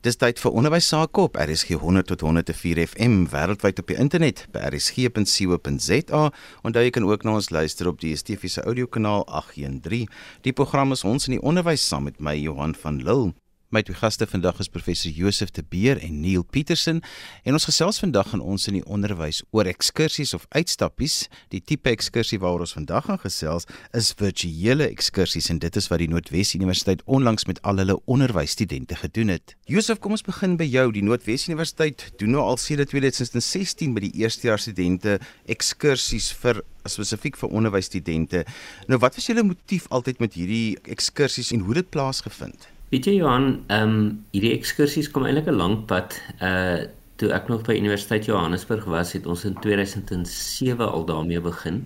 Dis tyd vir onderwys sake op RSG 100 tot 104 FM wêreldwyd op die internet by rsg.co.za. Onthou jy kan ook na ons luister op die DSTV se audiokanaal 813. Die program is ons in die onderwys saam met my Johan van Lille. My twee gaste vandag is professor Josef de Beer en Neil Petersen en ons gesels vandag aan ons in die onderwys oor ekskursies of uitstappies. Die tipe ekskursie waaroor ons vandag gaan gesels is virtuele ekskursies en dit is wat die Noordwes Universiteit onlangs met al hulle onderwysstudente gedoen het. Josef, kom ons begin by jou. Die Noordwes Universiteit doen nou al sedert 2016 by die eerstejaars studente ekskursies vir spesifiek vir onderwysstudente. Nou wat was julle motief altyd met hierdie ekskursies en hoe dit plaasgevind? Weet jy Johan, ehm um, hierdie ekskursies kom eintlik 'n lang pad. Uh toe ek nog by Universiteit Johannesburg was, het ons in 2007 al daarmee begin.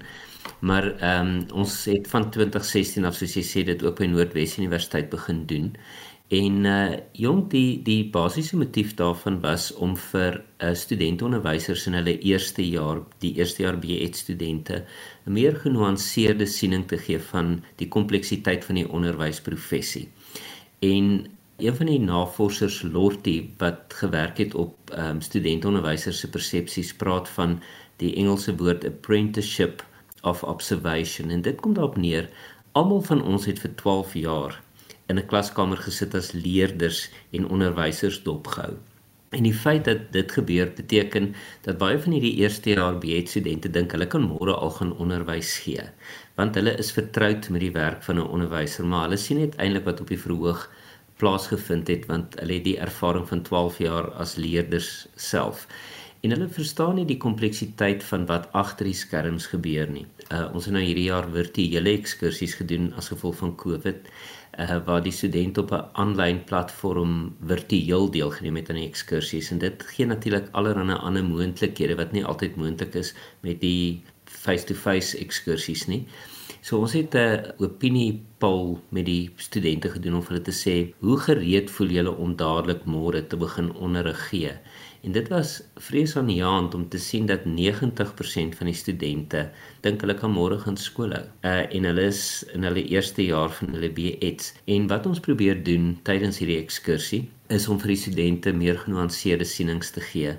Maar ehm um, ons het van 2016 af soos jy sê dit ook by Noordwes Universiteit begin doen. En uh jong die die basiese motief daarvan was om vir uh, studentonderwysers in hulle eerste jaar, die eerste jaar BE studente 'n meer genuanceerde siening te gee van die kompleksiteit van die onderwysprofessie. En een van die navorsers Lortie wat gewerk het op ehm um, studentonderwysers se persepsies praat van die Engelse woord apprenticeship of observation en dit kom daarop neer almal van ons het vir 12 jaar in 'n klaskamer gesit as leerders en onderwysers dopgehou. En die feit dat dit gebeur beteken dat baie van hierdie eerste jaar BA studente dink hulle kan môre al gaan onderwys gee want hulle is vertroud met die werk van 'n onderwyser, maar hulle sien eintlik wat op die verhoog plaasgevind het want hulle het die ervaring van 12 jaar as leerders self. En hulle verstaan nie die kompleksiteit van wat agter die skerms gebeur nie. Uh ons het nou hierdie jaar virtuele ekskursies gedoen as gevolg van COVID uh waar die studente op 'n aanlyn platform virtueel deelgeneem het aan die ekskursies en dit gee natuurlik allerlei ander moontlikhede wat nie altyd moontlik is met die face-to-face ekskursies nie. So ons het 'n opinie poll met die studente gedoen om hulle te sê, "Hoe gereed voel julle om dadelik môre te begin onderrig gee?" En dit was vreesaanjaend om te sien dat 90% van die studente dink hulle kan môre gaan skool hou. Uh en hulle is in hulle eerste jaar van hulle BEds. En wat ons probeer doen tydens hierdie ekskursie is om vir die studente meer genuanceerde sienings te gee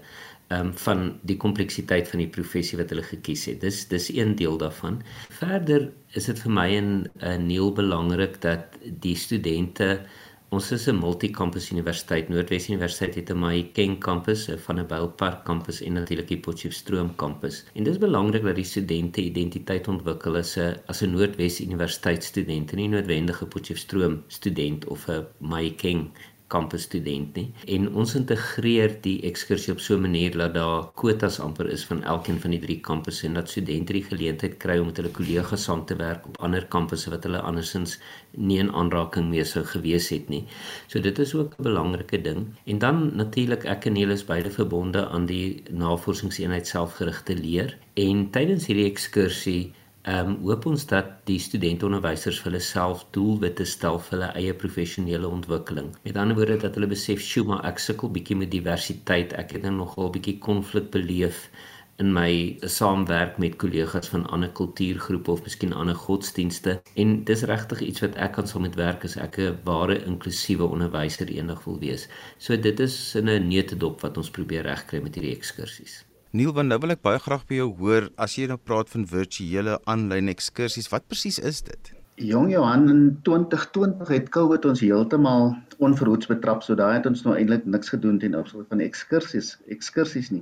um, van die kompleksiteit van die professie wat hulle gekies het. Dis dis een deel daarvan. Verder is dit vir my 'n 'n neel belangrik dat die studente ons is 'n multi-kampus universiteit. Noordwes Universiteit het 'n Mahikeng kampus, 'n Van der Bijl Park kampus en natuurlik die Potchefstroom kampus. En dis belangrik dat die studente identiteit ontwikkel as 'n as 'n Noordwes Universiteit student, nie noodwendige Potchefstroom student of 'n Mahikeng kampus student nie en ons integreer die ekskursie op so 'n manier dat daar kwotas amper is van elkeen van die drie kampusse en dat studente die geleentheid kry om met hulle kollegas saam te werk op ander kampusse wat hulle andersins nie in aanraking mee sou gewees het nie. So dit is ook 'n belangrike ding. En dan natuurlik ek en Nelis beide verbonde aan die navorsingseenheid selfgerigte leer en tydens hierdie ekskursie Ehm um, hoop ons dat die studentonderwysers vir hulle self doelwitte stel vir hulle eie professionele ontwikkeling. Met ander woorde dat hulle besef, "Sjoe, maar ek sukkel bietjie met diversiteit. Ek het nou nogal bietjie konflik beleef in my saamwerk met kollegas van ander kultuurgroepe of miskien ander godsdienste." En dis regtig iets wat ek kan saam met werk as ek 'n ware inklusiewe onderwyser eendag wil wees. So dit is in 'n neutedop wat ons probeer regkry met hierdie ekskursies. Neil, want nou wil ek baie graag by jou hoor as jy nou praat van virtuele aanlyn ekskursies, wat presies is dit? Jong Johan in 2020 het COVID ons heeltemal onverhoeds betrap, so daai het ons nou eintlik niks gedoen ten opsigte van ekskursies, ekskursies nie.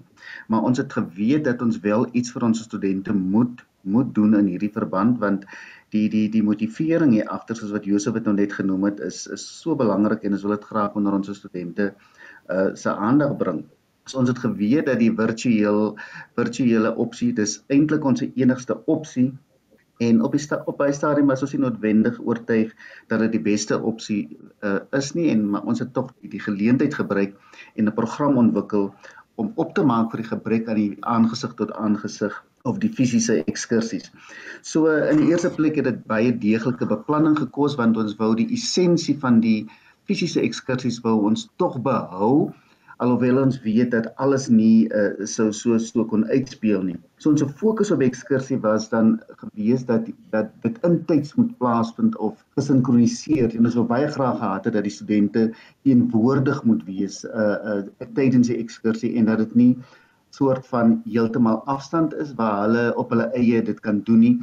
Maar ons het geweet dat ons wel iets vir ons studente moet moet doen in hierdie verband want die die die motivering hier agter soos wat Josef dit nou net genoem het is is so belangrik en ons wil dit graag onder ons studente uh se aandag bring. So ons het geweet dat die virtueel virtuele opsie dis eintlik ons enigste opsie en op die op by stadium was ons nie noodwendig oortuig dat dit die beste opsie uh, is nie en maar ons het tog die, die geleentheid gebruik en 'n program ontwikkel om op te maak vir die gebrek aan die aangesig tot aangesig of die fisiese ekskursies. So in die eerste plek het dit baie deeglike beplanning gekos want ons wou die essensie van die fisiese ekskursies wou ons tog behou alhoewel ons weet dat alles nie uh, sou so so kon uitspeel nie. So ons fokus op ekskursie was dan gewees dat dat dit intyds moet plaasvind of gesinkroniseer en ons wou baie graag gehad het dat die studente teenwoordig moet wees uh, uh tydens die ekskursie en dat dit nie soort van heeltemal afstand is waar hulle op hulle eie dit kan doen nie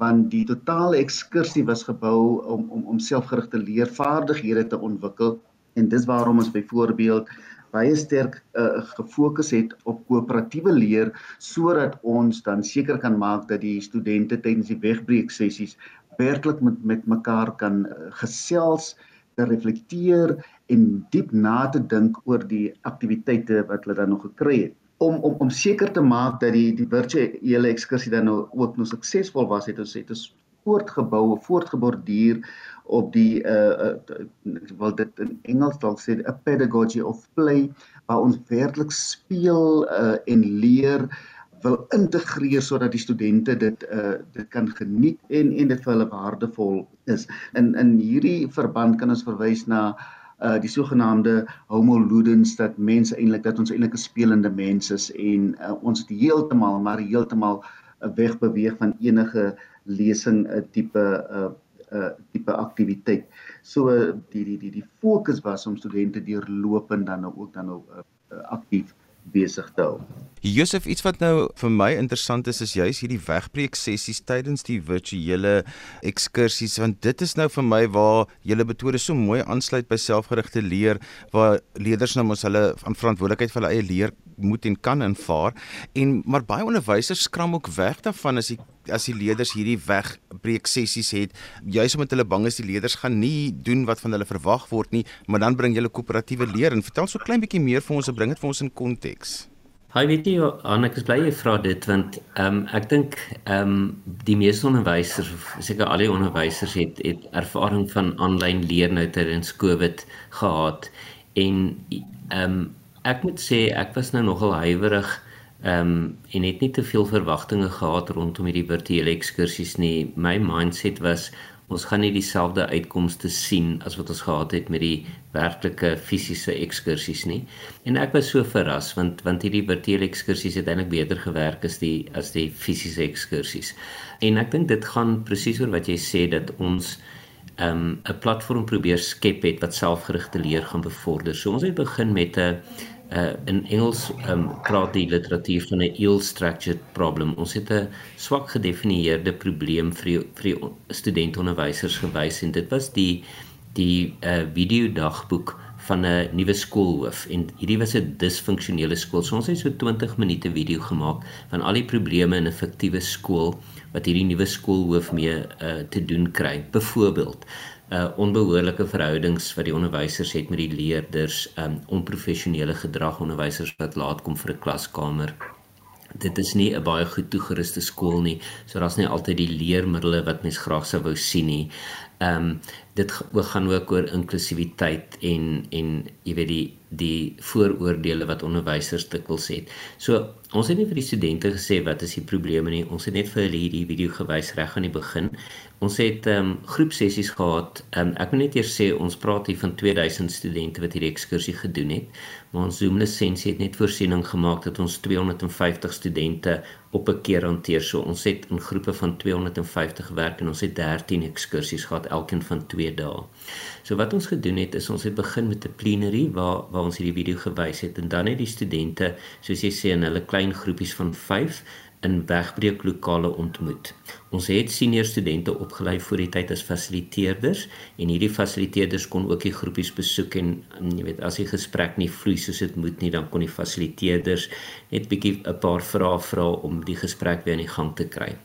want die totale ekskursie was gebou om om om selfgerigte leervaardighede te ontwikkel en dis waarom ons byvoorbeeld baie sterk uh, gefokus het op koöperatiewe leer sodat ons dan seker kan maak dat die studente tydens die wegbreek sessies werklik met met mekaar kan uh, gesels te reflekteer en diep na te dink oor die aktiwiteite wat hulle dan nog gekry het. Om om om seker te maak dat die die virtuele ekskursie dan nou ook nou suksesvol was het ons het ons voortgebou voortgeborduur op die uh, uh wel dit in Engels dalk sê 'n pedagogy of play waar ons werklik speel uh en leer wil integreer sodat die studente dit uh dit kan geniet en en dit vir hulle waardevol is. In in hierdie verband kan ons verwys na uh uh die sogenaamde homo ludens dat mense eintlik dat ons eintlik 'n spelende mens is en uh, ons het heeltemal maar heeltemal uh, wegbeweeg van enige lesing 'n uh, tipe 'n uh, 'n uh, tipe aktiwiteit. So die die die die fokus was om studente deurlopend dan nou ook dan nou uh, aktief besig te hou. Josef, iets wat nou vir my interessant is is juis hierdie wegbreek sessies tydens die virtuele ekskursies want dit is nou vir my waar julle metode so mooi aansluit by selfgerigte leer waar leerders nou mos hulle aan verantwoordelikheid vir hulle eie leer moet en kan invaar. En maar baie onderwysers skram ook weg daarvan as die as die leerders hierdie wegbreek sessies het. Juis omdat hulle bang is die leerders gaan nie doen wat van hulle verwag word nie maar dan bring julle koöperatiewe leer. En vertel so klein bietjie meer vir ons en bring dit vir ons in konteks. Hy weet jy Annelie, ek bly jy vra dit want ehm um, ek dink ehm um, die meeste onderwysers seker al die onderwysers het het ervaring van aanlyn leer nou tydens Covid gehad. En ehm um, ek moet sê ek was nou nogal huiwerig ehm um, en het nie te veel verwagtinge gehad rondom hierdie virtuele ekskursies nie. My mindset was ons gaan nie dieselfde uitkomste sien as wat ons gehad het met die werklike fisiese ekskursies nie. En ek was so verras want want hierdie virtuele ekskursies het eintlik beter gewerk as die as die fisiese ekskursies. En ek dink dit gaan presies oor wat jy sê dat ons um, 'n platform probeer skep het wat selfgerigte leer gaan bevorder. So ons het begin met 'n uh in Engels um praat die literatuur van 'n ill structured problem. Ons het 'n swak gedefinieerde probleem vir die, vir die studentonderwysers gewys en dit was die die uh video dagboek van 'n nuwe skoolhoof en hierdie was 'n disfunksionele skool. So ons het so 20 minute video gemaak van al die probleme in 'n fiktiewe skool wat hierdie nuwe skoolhoof mee uh te doen kry. Byvoorbeeld uh onbehoorlike verhoudings wat die onderwysers het met die leerders, um onprofessionele gedrag onderwysers wat laat kom vir 'n klaskamer. Dit is nie 'n baie goed toegeruste skool nie, so daar's nie altyd die leermiddels wat mens graag sou wou sien nie. Um dit gaan ook oor inklusiwiteit en en jy weet die die vooroordeele wat onderwysers dikwels het. So ons het nie vir die studente gesê wat is die probleme nie. Ons het net vir hulle hierdie video gewys reg aan die begin Ons het ehm um, groepsessies gehad. Ehm um, ek moet net eers sê ons praat hier van 2000 studente wat hierdie ekskursie gedoen het. Maar ons Zoom lisensie het net voorsiening gemaak dat ons 250 studente op 'n keer hanteer. So ons het in groepe van 250 gewerk en ons het 13 ekskursies gehad, elkeen van 2 dae. So wat ons gedoen het is ons het begin met 'n plenary waar waar ons hierdie video gewys het en dan het die studente, soos jy sê in hulle klein groepies van 5 in wegbreeklokale ontmoet. Ons het senior studente opgelei vir die tyd as fasiliteerders en hierdie fasiliteerders kon ook die groepies besoek en jy weet as die gesprek nie vloei soos dit moet nie dan kon die fasiliteerders net bietjie 'n paar vrae vra om die gesprek weer aan die gang te kry.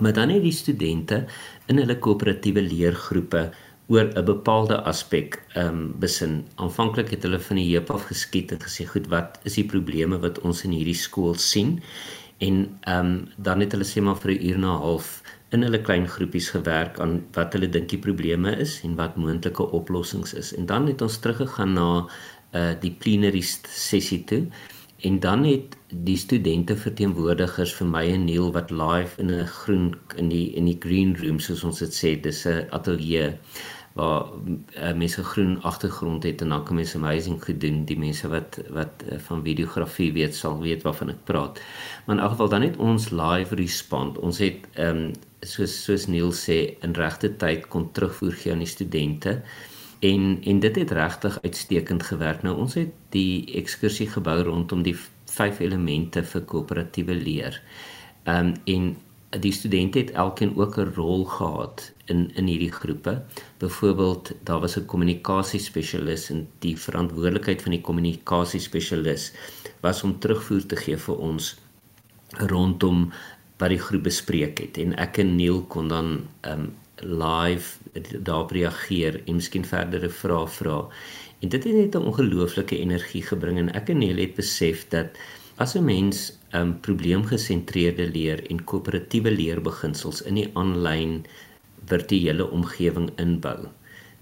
Maar dan het die studente in hulle koöperatiewe leergroepe oor 'n bepaalde aspek ehm um, besin. Aanvanklik het hulle van die heup af geskiet en gesê, "Goed, wat is die probleme wat ons in hierdie skool sien?" En ehm um, dan het hulle sê maar vir 'n uur en 'n half in hulle klein groepies gewerk aan wat hulle dink die probleme is en wat moontlike oplossings is. En dan het ons teruggegaan na uh die plenary sessie toe en dan het die studente verteenwoordigers vir my en Neil wat live in 'n groen in die in die green room soos ons dit sê, dis 'n ateljee waar uh, mense groen agtergrond het en dan kan mense amazing gedoen die mense wat wat uh, van videografie weet sal weet waarvan ek praat. Maar in elk geval dan het ons live respond. Ons het ehm um, soos soos Neil sê in regte tyd kon terugvoer gee aan die studente. En en dit het regtig uitstekend gewerk. Nou ons het die ekskursie gebou rondom die vyf elemente vir koöperatiewe leer. Ehm um, en die studente het elkeen ook 'n rol gehad in in hierdie groepe. Byvoorbeeld, daar was 'n kommunikasiespesialis en die verantwoordelikheid van die kommunikasiespesialis was om terugvoer te gee vir ons rondom wat die groep bespreek het en ek en Neil kon dan um live daarop reageer en miskien verdere vrae vra. En dit het net 'n ongelooflike energie gebring en ek en Neil het besef dat as 'n mens um probleemgesentreerde leer en koöperatiewe leerbeginsels in die aanlyn virtuele omgewing inbou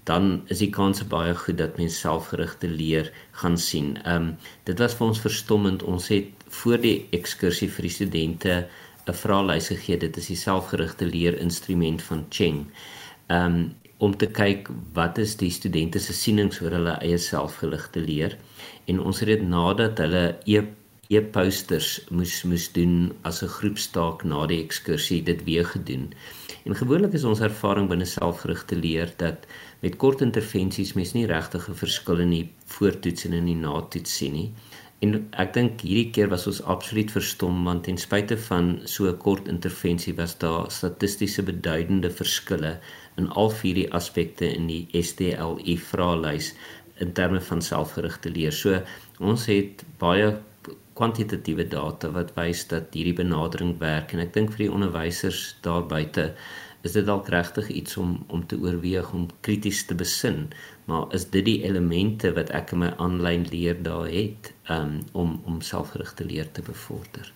dan is die kans baie goed dat mens selfgerigte leer gaan sien. Um dit was vir ons verstommend. Ons het voor die ekskursie vir die studente 'n vraelys gegee. Dit is die selfgerigte leerinstrument van Cheng. Um om te kyk wat is die studente se sienings oor hulle eie selfgerigte leer en ons het dit nadat hulle e e-posters moes moes doen as 'n groepstaak na die ekskursie dit weer gedoen. En gewoonlik is ons ervaring binne selfgerigte leer dat met kort intervensies mens nie regtig 'n verskil in die voortoets en in die natoets sien nie. En ek dink hierdie keer was ons absoluut verstom want ten spyte van so 'n kort intervensie was daar statistiese beduidende verskille in al vier die aspekte in die STLI vraelys in terme van selfgerigte leer. So ons het baie kwantitatiewe data wat wys dat hierdie benadering werk. En ek dink vir die onderwysers daar buite is dit dalk regtig iets om om te oorweeg om krities te besin. Maar is dit die elemente wat ek in my aanlyn leer daar het um, om om selfgerigte leer te bevorder?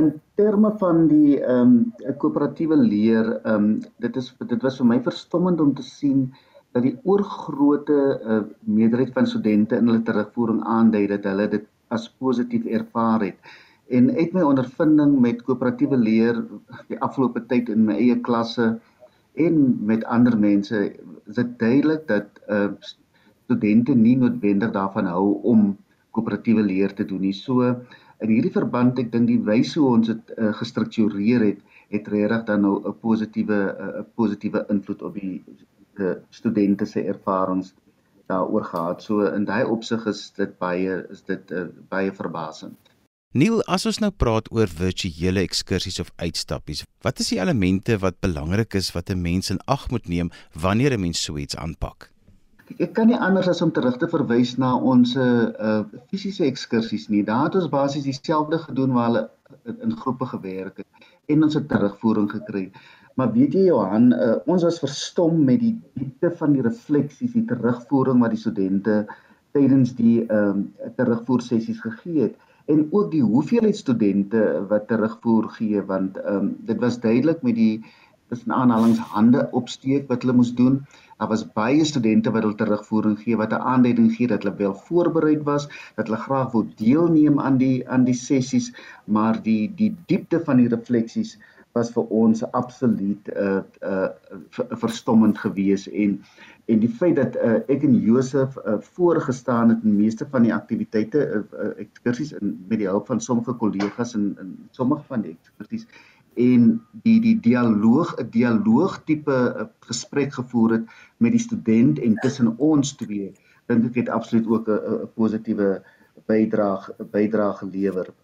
In terme van die ehm um, koöperatiewe leer ehm um, dit is dit was vir my verstommend om te sien dat die oorgrootte uh, meerderheid van studente in hulle terugvoering aandui dat hulle dit as positief ervaar het En uit my ondervinding met koöperatiewe leer die afgelope tyd in my eie klasse en met ander mense is dit duidelik dat uh studente nie noodwendig daarvan hou om koöperatiewe leer te doen nie. So in hierdie verband ek dink die wyse hoe ons dit uh, gestruktureer het het regtig dan nou 'n positiewe 'n uh, positiewe invloed op die uh, studente se ervarings daaroor gehad. So in daai opsig is dit baie is dit uh, baie verbasend. Neil, as ons nou praat oor virtuele ekskursies of uitstappies, wat is die elemente wat belangrik is wat 'n mens in ag moet neem wanneer 'n mens so iets aanpak? Ek kan nie anders as om terug te verwys na ons uh fisiese ekskursies nie. Daar het ons basies dieselfde gedoen waar hulle in groepe gewerk het en ons het terugvoering gekry. Maar weet jy Johan, uh, ons was verstom met die diepte van die refleksies, die terugvoering wat die studente tydens die ehm um, terugvoer sessies gegee het en ook die hoeveelheid studente wat terugvoer gee want ehm um, dit was duidelik met die tussen aanhalings hande opsteek wat hulle moes doen. Daar was baie studente wat hulle terugvoering gee wat 'n aanduiding gee dat hulle wel voorberei was, dat hulle graag wou deelneem aan die aan die sessies, maar die die diepte van die refleksies was vir ons absoluut 'n uh, uh, verstommend geweest en en die feit dat uh, ek en Josef uh, voorgestaan het in meeste van die aktiwiteite uh, uh, ekskursies in met die hulp van sommige kollegas in in sommige van die ekskursies en die die dialoog 'n dialoog tipe uh, gesprek gevoer het met die student en tussen ons twee dink ek het absoluut ook 'n positiewe bydrae bydrae gelewer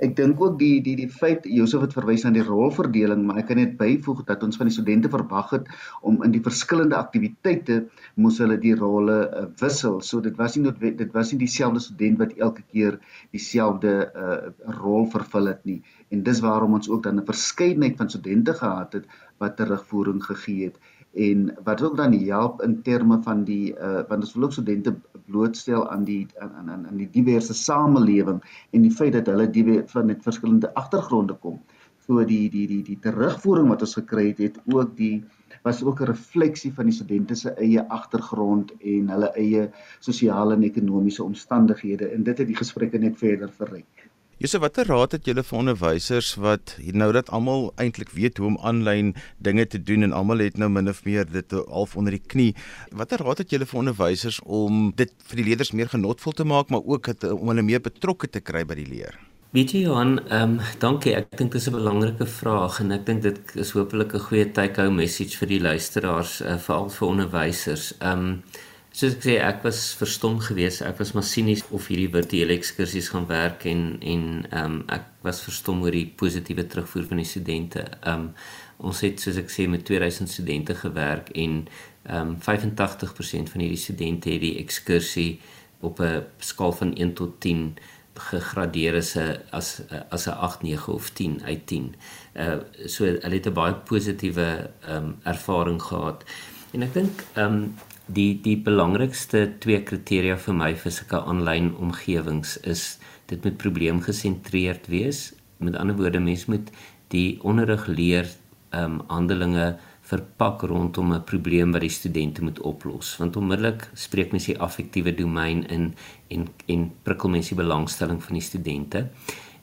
Ek dink ook die die die feit Josef het verwys na die rolverdeling, maar ek kan net byvoeg dat ons van die studente verwag het om in die verskillende aktiwiteite moes hulle die rolle uh, wissel. So dit was nie noodwendig dit was nie dieselfde student wat elke keer dieselfde uh, rol vervul het nie. En dis waarom ons ook dan 'n verskeidenheid van studente gehad het wat terugvoering gegee het en wat ook dan help in terme van die uh want ons wil ook studente blootstel aan die aan aan aan die diverse samelewing en die feit dat hulle die van net verskillende agtergronde kom. So die die die die terugvoering wat ons gekry het het ook die was ook 'n refleksie van die studente se eie agtergrond en hulle eie sosiale en ekonomiese omstandighede en dit het die gesprekke net verder verryk. Jose, watter raad het julle vir onderwysers wat nou dat almal eintlik weet hoe om aanlyn dinge te doen en almal het nou min of meer dit half onder die knie. Watter raad het julle vir onderwysers om dit vir die leerders meer genotvol te maak, maar ook het, om hulle meer betrokke te kry by die leer? Weet jy Johan, ehm um, dankie. Ek dink dit is 'n belangrike vraag en ek dink dit is hopelik 'n goeie take-home message vir die luisteraars, uh, veral vir onderwysers. Ehm um, Soos ek sê, ek was verstom geweest. Ek was maar sinies of hierdie virtuele ekskursies gaan werk en en ehm um, ek was verstom oor die positiewe terugvoer van die studente. Ehm um, ons het soos ek sê met 2000 studente gewerk en ehm um, 85% van hierdie studente het die ekskursie op 'n skaal van 1 tot 10 gegradeer as 'n as as 'n 8, 9 of 10 uit 10. Uh so hulle het 'n baie positiewe ehm um, ervaring gehad. En ek dink ehm um, die die belangrikste twee kriteria vir my vir sulke aanlyn omgewings is dit moet probleemgesentreerd wees. Met ander woorde, mens moet die onderrig leer ehm um, handelinge verpak rondom 'n probleem wat die studente moet oplos. Want onmiddellik spreek mens die affektiewe domein in en en prikkel mens die belangstelling van die studente.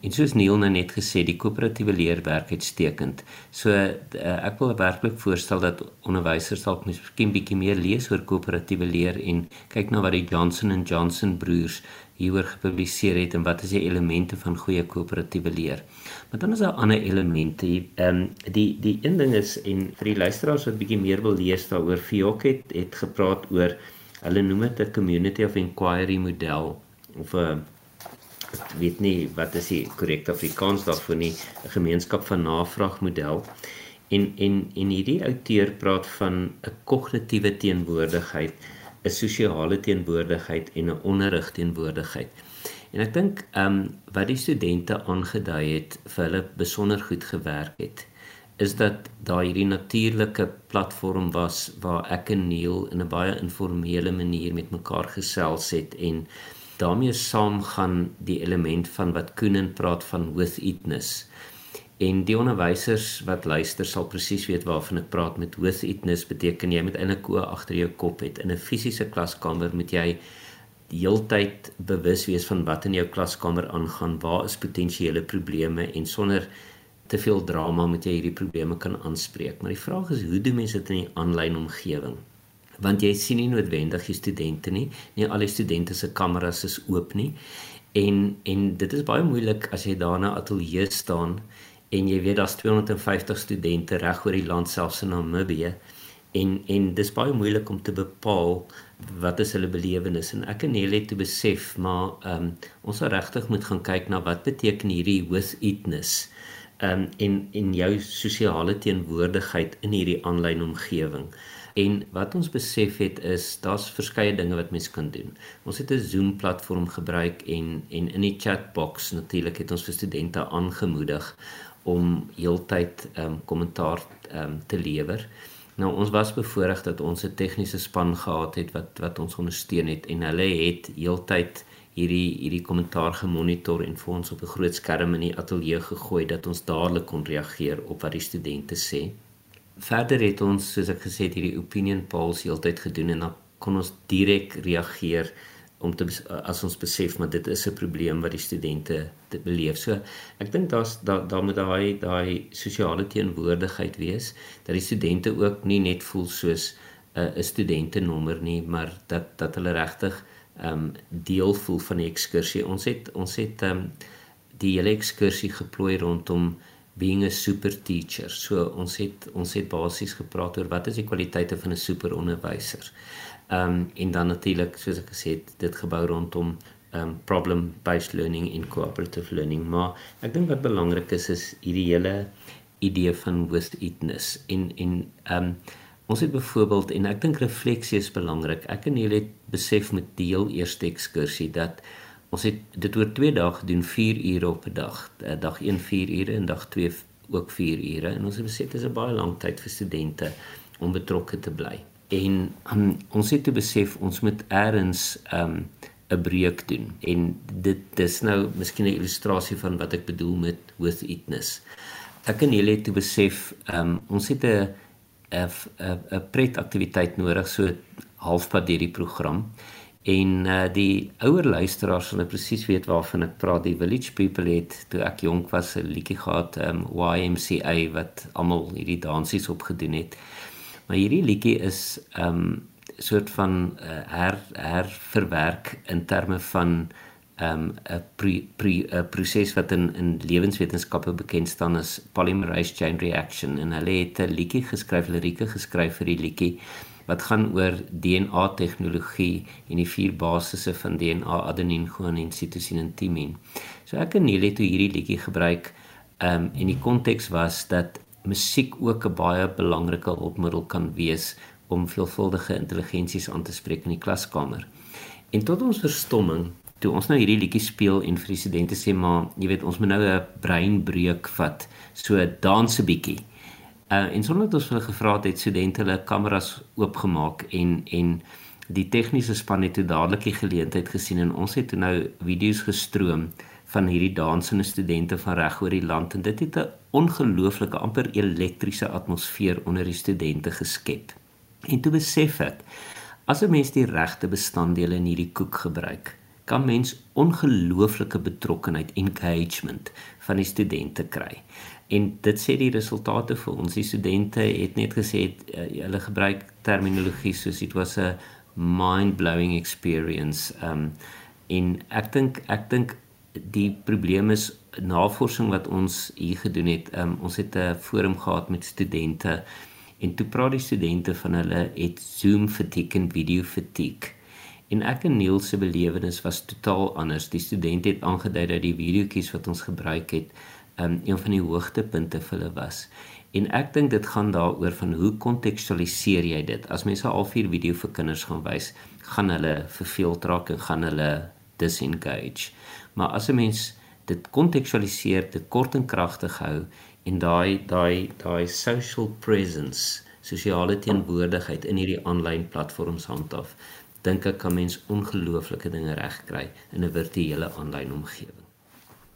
En soos Neil nou net gesê, die koöperatiewe leerwerk uitstekend. So uh, ek wil werklik voorstel dat onderwysers dalk miskien bietjie meer lees oor koöperatiewe leer en kyk na wat die Johnson and Johnson broers hieroor gepubliseer het en wat is die elemente van goeie koöperatiewe leer. Maar dan is daar ander elemente. Ehm um, die die een ding is en vir die luisteraars wat bietjie meer wil lees daaroor, Fiok het, het gepraat oor hulle noem dit 'n community of inquiry model of 'n ek weet nie wat is die korrekte Afrikaans daarvoor nie 'n gemeenskap van navraagmodel. En en en hierdie outeur praat van 'n kognitiewe teenwoordigheid 'n sosiale teenwoordigheid en 'n onderrig teenwoordigheid. En ek dink ehm um, wat die studente aangedui het vir hulle besonder goed gewerk het is dat daar hierdie natuurlike platform was waar ek en Neil in 'n baie informele manier met mekaar gesels het en daarmee saam gaan die element van wat Koenen praat van with itness. En die onderwysers wat luister sal presies weet waarvan ek praat met with itness beteken jy met 'n koe agter jou kop het in 'n fisiese klaskamer moet jy die heeltyd bewus wees van wat in jou klaskamer aangaan, waar is potensiële probleme en sonder te veel drama moet jy hierdie probleme kan aanspreek. Maar die vraag is hoe doen mense dit in 'n aanlyn omgewing? Want jy sien nie noodwendig die studente nie. Nie al die studente se kameras is oop nie. En en dit is baie moeilik as jy daar na ateljee staan en jy weet daar's 250 studente reg oor die land selfs in Namibië en en dis baie moeilik om te bepaal wat is hulle belewenis en ek en Nelly het te besef maar ehm um, ons sal regtig moet gaan kyk na wat beteken hierdie with itness ehm um, en en jou sosiale teenwoordigheid in hierdie aanlyn omgewing. En wat ons besef het is daar's verskeie dinge wat mens kan doen. Ons het 'n Zoom platform gebruik en en in die chatbox natuurlik het ons vir studente aangemoedig om heeltyd ehm um, kommentaar ehm um, te lewer. Nou ons was bevoorreg dat ons 'n tegniese span gehad het wat wat ons ondersteun het en hulle het heeltyd hierdie hierdie kommentaar gemonitor en vir ons op 'n groot skerm in die ateljee gegooi dat ons dadelik kon reageer op wat die studente sê verder het ons soos ek gesê het hierdie opinion polls heeltyd gedoen en dan kon ons direk reageer om te as ons besef maar dit is 'n probleem wat die studente dit beleef. So ek dink daar's daar daar moet daai daai sosiale teenwoordigheid wees dat die studente ook nie net voel soos 'n uh, 'n studentenommer nie, maar dat dat hulle regtig ehm um, deel voel van die ekskursie. Ons het ons het ehm um, die hele ekskursie geplooi rondom being a super teacher. So ons het ons het basies gepraat oor wat is die kwaliteite van 'n super onderwyser. Ehm um, en dan natuurlik soos ek gesê het, dit gebou rondom ehm um, problem based learning en cooperative learning. Maar ek dink wat belangrik is is hierdie hele idee van wistedness en en ehm um, ons het byvoorbeeld en ek dink refleksie is belangrik. Ek en julle het besef met deel eerste ekskursie dat Ons het dit oor 2 dae gedoen, 4 ure op 'n dag. Eh, dag 1 4 ure en dag 2 ook 4 ure. En ons het besef dit is 'n baie lang tyd vir studente om betrokke te bly. En um, ons het te besef ons moet eers 'n um, 'n breek doen. En dit dis nou miskien 'n illustrasie van wat ek bedoel met with itness. Ek en julle het te besef um, ons het 'n 'n 'n pret aktiwiteit nodig so halfpad deur die program En uh die ouer luisteraars sal nou presies weet waarvan ek praat. Die Village People het toe ek jonk was 'n liedjie gehad, um YMCA wat almal hierdie dansies opgedoen het. Maar hierdie liedjie is um soort van uh, her her verwerk in terme van um 'n proses wat in in lewenswetenskappe bekend staan as polymerase chain reaction en hulle het 'n liedjie geskryf, lirieke geskryf vir die liedjie wat gaan oor DNA tegnologie en die vier basisse van DNA adenien, guanien, sitosien en timien. So ek en Neil het hierdie liedjie gebruik um en die konteks was dat musiek ook 'n baie belangrike hulpmiddel kan wees om veelvuldige intelligensies aan te spreek in die klaskamer. En tot ons verstomming, toe ons nou hierdie liedjie speel en vir die studente sê maar jy weet ons moet nou 'n breinbreuk vat, so dans 'n bietjie. Uh en sonder dat ons hulle gevra het, het studente hulle kameras oopgemaak en en die tegniese span het toe dadelik die geleentheid gesien en ons het toe nou video's gestroom van hierdie dansende studente van reg oor die land en dit het 'n ongelooflike amper elektriese atmosfeer onder die studente geskep. En toe besef ek as 'n mens die regte bestanddele in hierdie koek gebruik, kan mens ongelooflike betrokkenheid engagement van die studente kry. En dit sê die resultate vir ons. Die studente het net gesê uh, hulle gebruik terminologie soos it was a mind-blowing experience. Um en ek dink ek dink die probleem is navorsing wat ons hier gedoen het. Um ons het 'n forum gehad met studente en toe praat die studente van hulle het Zoom fatigue en video fatigue. En ek en Neil se belewenis was totaal anders. Die studente het aangedui dat die videoetjies wat ons gebruik het um, een van die hoogtepunte vir hulle was. En ek dink dit gaan daaroor van hoe kontekstualiseer jy dit? As mense al vier video vir kinders gaan wys, gaan hulle verveeld raak en gaan hulle disengage. Maar as 'n mens dit kontekstualiseer, dit kort en kragtig hou en daai daai daai social presence, sosiale teenwoordigheid in hierdie aanlyn platforms handhaaf, dink ek kan mens ongelooflike dinge regkry in 'n virtuele aanlyn omgewing.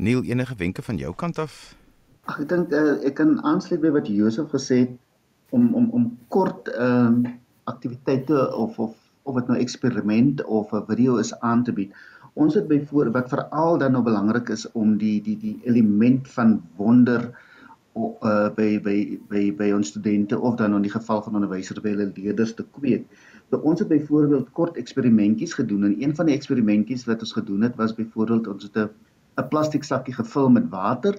Neil enige wenke van jou kant af? Ag ek dink uh, ek kan aansluit by wat Josef gesê het om om om kort ehm uh, aktiwiteite of of of dit nou eksperiment of 'n video is aan te bied. Ons het byvoorbeeld wat veral dan nou belangrik is om die die die element van wonder uh by by by by ons studente of dan in die geval van onderwysers by hulle leerders te kweek. So ons het byvoorbeeld kort eksperimentjies gedoen en een van die eksperimentjies wat ons gedoen het was byvoorbeeld ons het 'n 'n plastiek sakkie gevul met water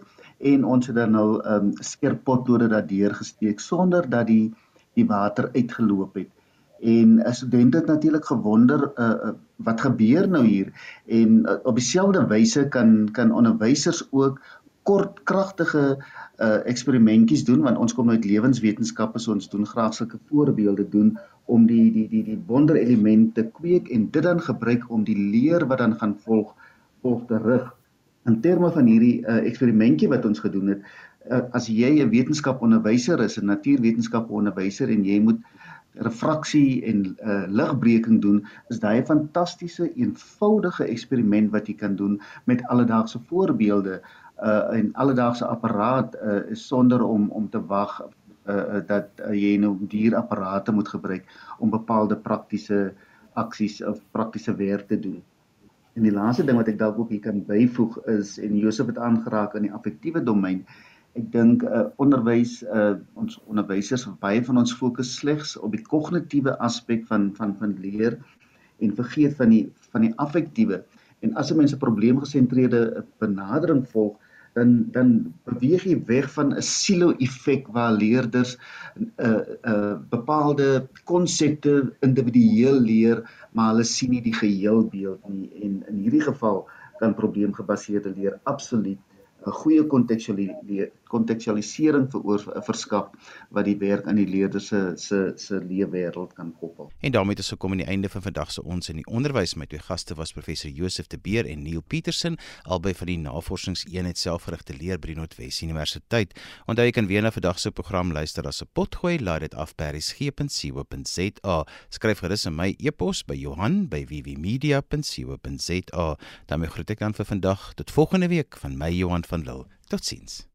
en ons het dan nou 'n um, skeerpotloode daardeur gesteek sonder dat die die water uitgeloop het. En 'n student het natuurlik gewonder uh, wat gebeur nou hier en uh, op dieselfde wyse kan kan onderwysers ook kort kragtige uh, eksperimentjies doen want ons kom uit lewenswetenskappe so ons doen graag sulke voorbeelde doen om die die die die wonderelemente kweek en dit dan gebruik om die leer wat dan gaan volg volg te rig in terme van hierdie uh, eksperimentjie wat ons gedoen het uh, as jy 'n wetenskaponderwyser is 'n natuurwetenskaponderwyser en jy moet refraksie en uh, ligbreking doen is daai 'n fantastiese eenvoudige eksperiment wat jy kan doen met alledaagse voorbeelde uh, en alledaagse apparaat uh, is sonder om om te wag uh, dat uh, jy nou dierapparate moet gebruik om bepaalde praktiese aksies of praktiese werk te doen. En die laaste ding wat ek dalk ook hier kan byvoeg is en Josef het aangeraak aan die affektiewe domein. Ek dink uh, onderwys uh, ons onderwysers baie van ons fokus slegs op die kognitiewe aspek van van van leer en vergeet van die van die affektiewe. En as 'n mens 'n probleemgesentreerde benadering volg, dan dan beweeg jy weg van 'n silo effek waar leerders 'n uh, 'n uh, bepaalde konsepte individueel leer maar hulle sien nie die geheelbeeld nie. En in hierdie geval kan probleemgebaseerde leer absoluut 'n goeie kontekstualisering verskaf wat die werk aan die leerder se se se leefwêreld kan koppel. En daarmee het ons gekom aan die einde van vandag se ons in die onderwys met twee gaste was professor Josef de Beer en Neil Petersen albei van die navorsingseenheid selfgerigte leer by Noordwes Universiteit. Onthou jy kan weer na vandag se program luister as 'n potgooi laai dit af by resgep.co.za. Skryf gerus in my e-pos by Johan by www.media.co.za. daarmee groet ek dan vir vandag tot volgende week van my Johan van Lille. Totsiens.